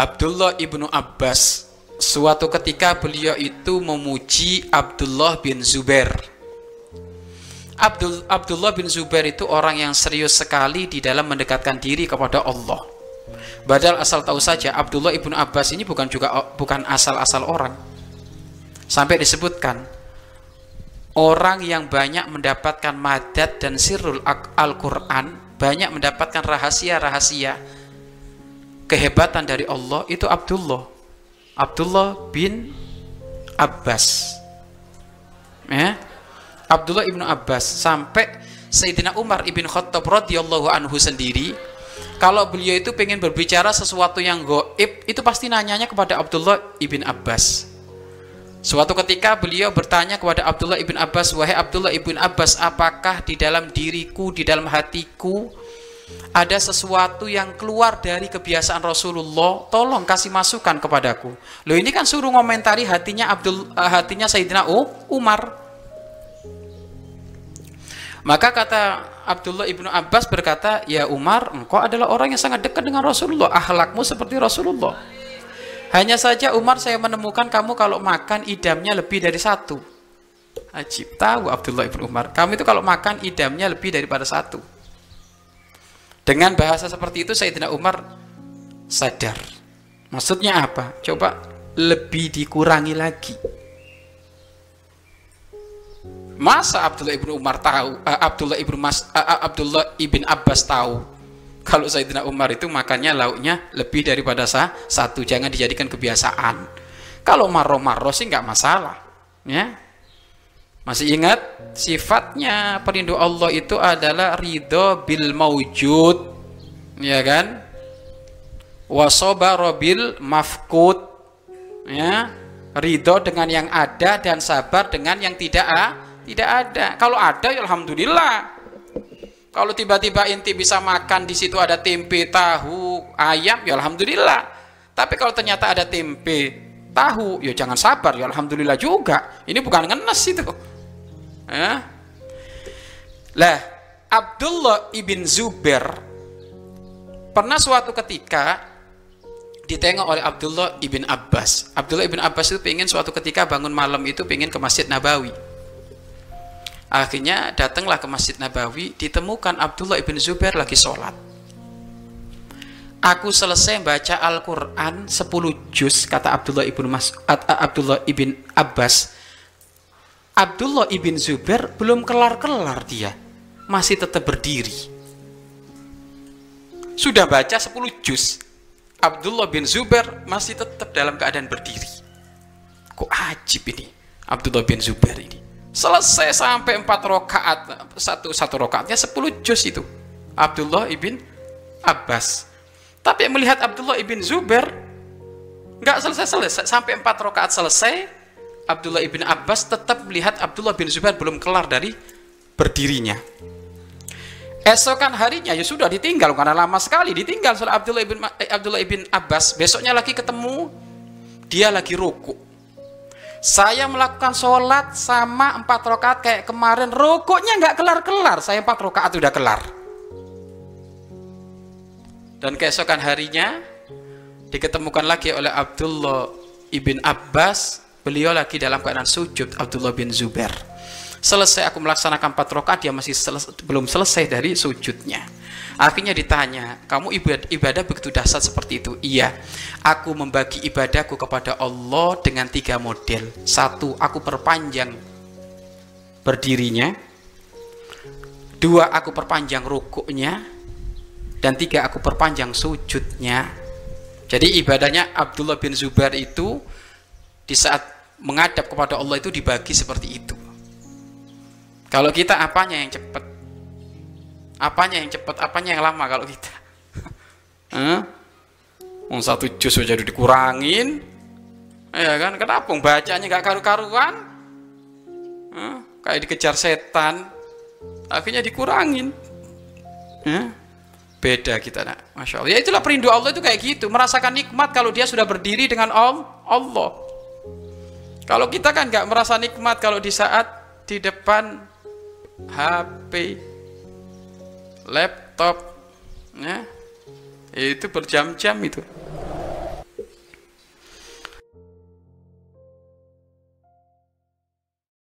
Abdullah ibnu Abbas suatu ketika beliau itu memuji Abdullah bin Zubair. Abdul, Abdullah bin Zubair itu orang yang serius sekali di dalam mendekatkan diri kepada Allah. Padahal asal tahu saja Abdullah ibnu Abbas ini bukan juga bukan asal-asal orang. Sampai disebutkan orang yang banyak mendapatkan madat dan sirrul Al-Quran banyak mendapatkan rahasia-rahasia kehebatan dari Allah itu Abdullah. Abdullah bin Abbas. Ya. Abdullah ibnu Abbas. Sampai Sayyidina Umar ibn Khattab radhiyallahu anhu sendiri kalau beliau itu pengen berbicara sesuatu yang goib itu pasti nanyanya kepada Abdullah ibn Abbas. Suatu ketika beliau bertanya kepada Abdullah ibn Abbas, wahai Abdullah ibn Abbas, apakah di dalam diriku, di dalam hatiku ada sesuatu yang keluar dari kebiasaan Rasulullah? Tolong kasih masukan kepadaku. Loh ini kan suruh ngomentari hatinya Abdul, uh, hatinya Sayyidina Umar. Maka kata Abdullah ibnu Abbas berkata, ya Umar, engkau adalah orang yang sangat dekat dengan Rasulullah, akhlakmu seperti Rasulullah. Hanya saja Umar saya menemukan kamu kalau makan idamnya lebih dari satu. Ajib, tahu Abdullah ibn Umar. Kamu itu kalau makan idamnya lebih daripada satu. Dengan bahasa seperti itu Sayyidina Umar sadar. Maksudnya apa? Coba lebih dikurangi lagi. Masa Abdullah ibn Umar tahu, uh, Abdullah ibn Mas, uh, Abdullah ibn Abbas tahu kalau Sayyidina Umar itu makannya lauknya lebih daripada sah, satu jangan dijadikan kebiasaan kalau marro-marro sih nggak masalah ya masih ingat? Sifatnya perindu Allah itu adalah ridho bil maujud ya kan? Wasobaro bil mafkud ya. Ridho dengan yang ada dan sabar dengan yang tidak ah, tidak ada. Kalau ada ya alhamdulillah. Kalau tiba-tiba inti bisa makan di situ ada tempe, tahu, ayam, ya alhamdulillah. Tapi kalau ternyata ada tempe, tahu, ya jangan sabar, ya alhamdulillah juga. Ini bukan ngenes itu. Lah, Abdullah ibn Zubair pernah suatu ketika ditengok oleh Abdullah ibn Abbas. Abdullah ibn Abbas itu pengen suatu ketika bangun malam itu pengen ke Masjid Nabawi Akhirnya datanglah ke Masjid Nabawi, ditemukan Abdullah ibn Zubair lagi sholat. Aku selesai baca Al-Quran 10 juz, kata Abdullah ibn, Mas, Abdullah ibn Abbas. Abdullah ibn Zubair belum kelar-kelar dia, masih tetap berdiri. Sudah baca 10 juz, Abdullah bin Zubair masih tetap dalam keadaan berdiri. Kok ajib ini Abdullah bin Zubair ini. Selesai sampai empat rokaat satu satu rokaatnya sepuluh juz itu. Abdullah ibn Abbas. Tapi melihat Abdullah ibn Zubair nggak selesai selesai sampai empat rokaat selesai Abdullah ibn Abbas tetap melihat Abdullah bin Zubair belum kelar dari berdirinya. Esokan harinya ya sudah ditinggal karena lama sekali ditinggal soal Abdullah ibn eh, Abdullah ibn Abbas. Besoknya lagi ketemu dia lagi rukuk. Saya melakukan sholat sama empat rakaat kayak kemarin. Rokoknya nggak kelar-kelar saya empat rakaat udah kelar. Dan keesokan harinya diketemukan lagi oleh Abdullah ibn Abbas beliau lagi dalam keadaan sujud Abdullah bin Zubair selesai aku melaksanakan empat rakaat dia masih selesai, belum selesai dari sujudnya Akhirnya ditanya, kamu ibadah, ibadah begitu dahsyat seperti itu? Iya, aku membagi ibadahku kepada Allah dengan tiga model. Satu, aku perpanjang berdirinya. Dua, aku perpanjang rukuknya. Dan tiga, aku perpanjang sujudnya. Jadi ibadahnya Abdullah bin Zubair itu di saat menghadap kepada Allah itu dibagi seperti itu. Kalau kita apanya yang cepat? Apanya yang cepat, apanya yang lama kalau kita? Hah? satu jus saja dikurangin, ya kan? Kenapa? Bacanya nggak karu-karuan, kayak dikejar setan, akhirnya dikurangin. Hah? Beda kita, nak. Masya Allah. Ya itulah perindu Allah itu kayak gitu, merasakan nikmat kalau dia sudah berdiri dengan Allah. Kalau kita kan nggak merasa nikmat kalau di saat di depan HP, laptop ya. Itu berjam-jam itu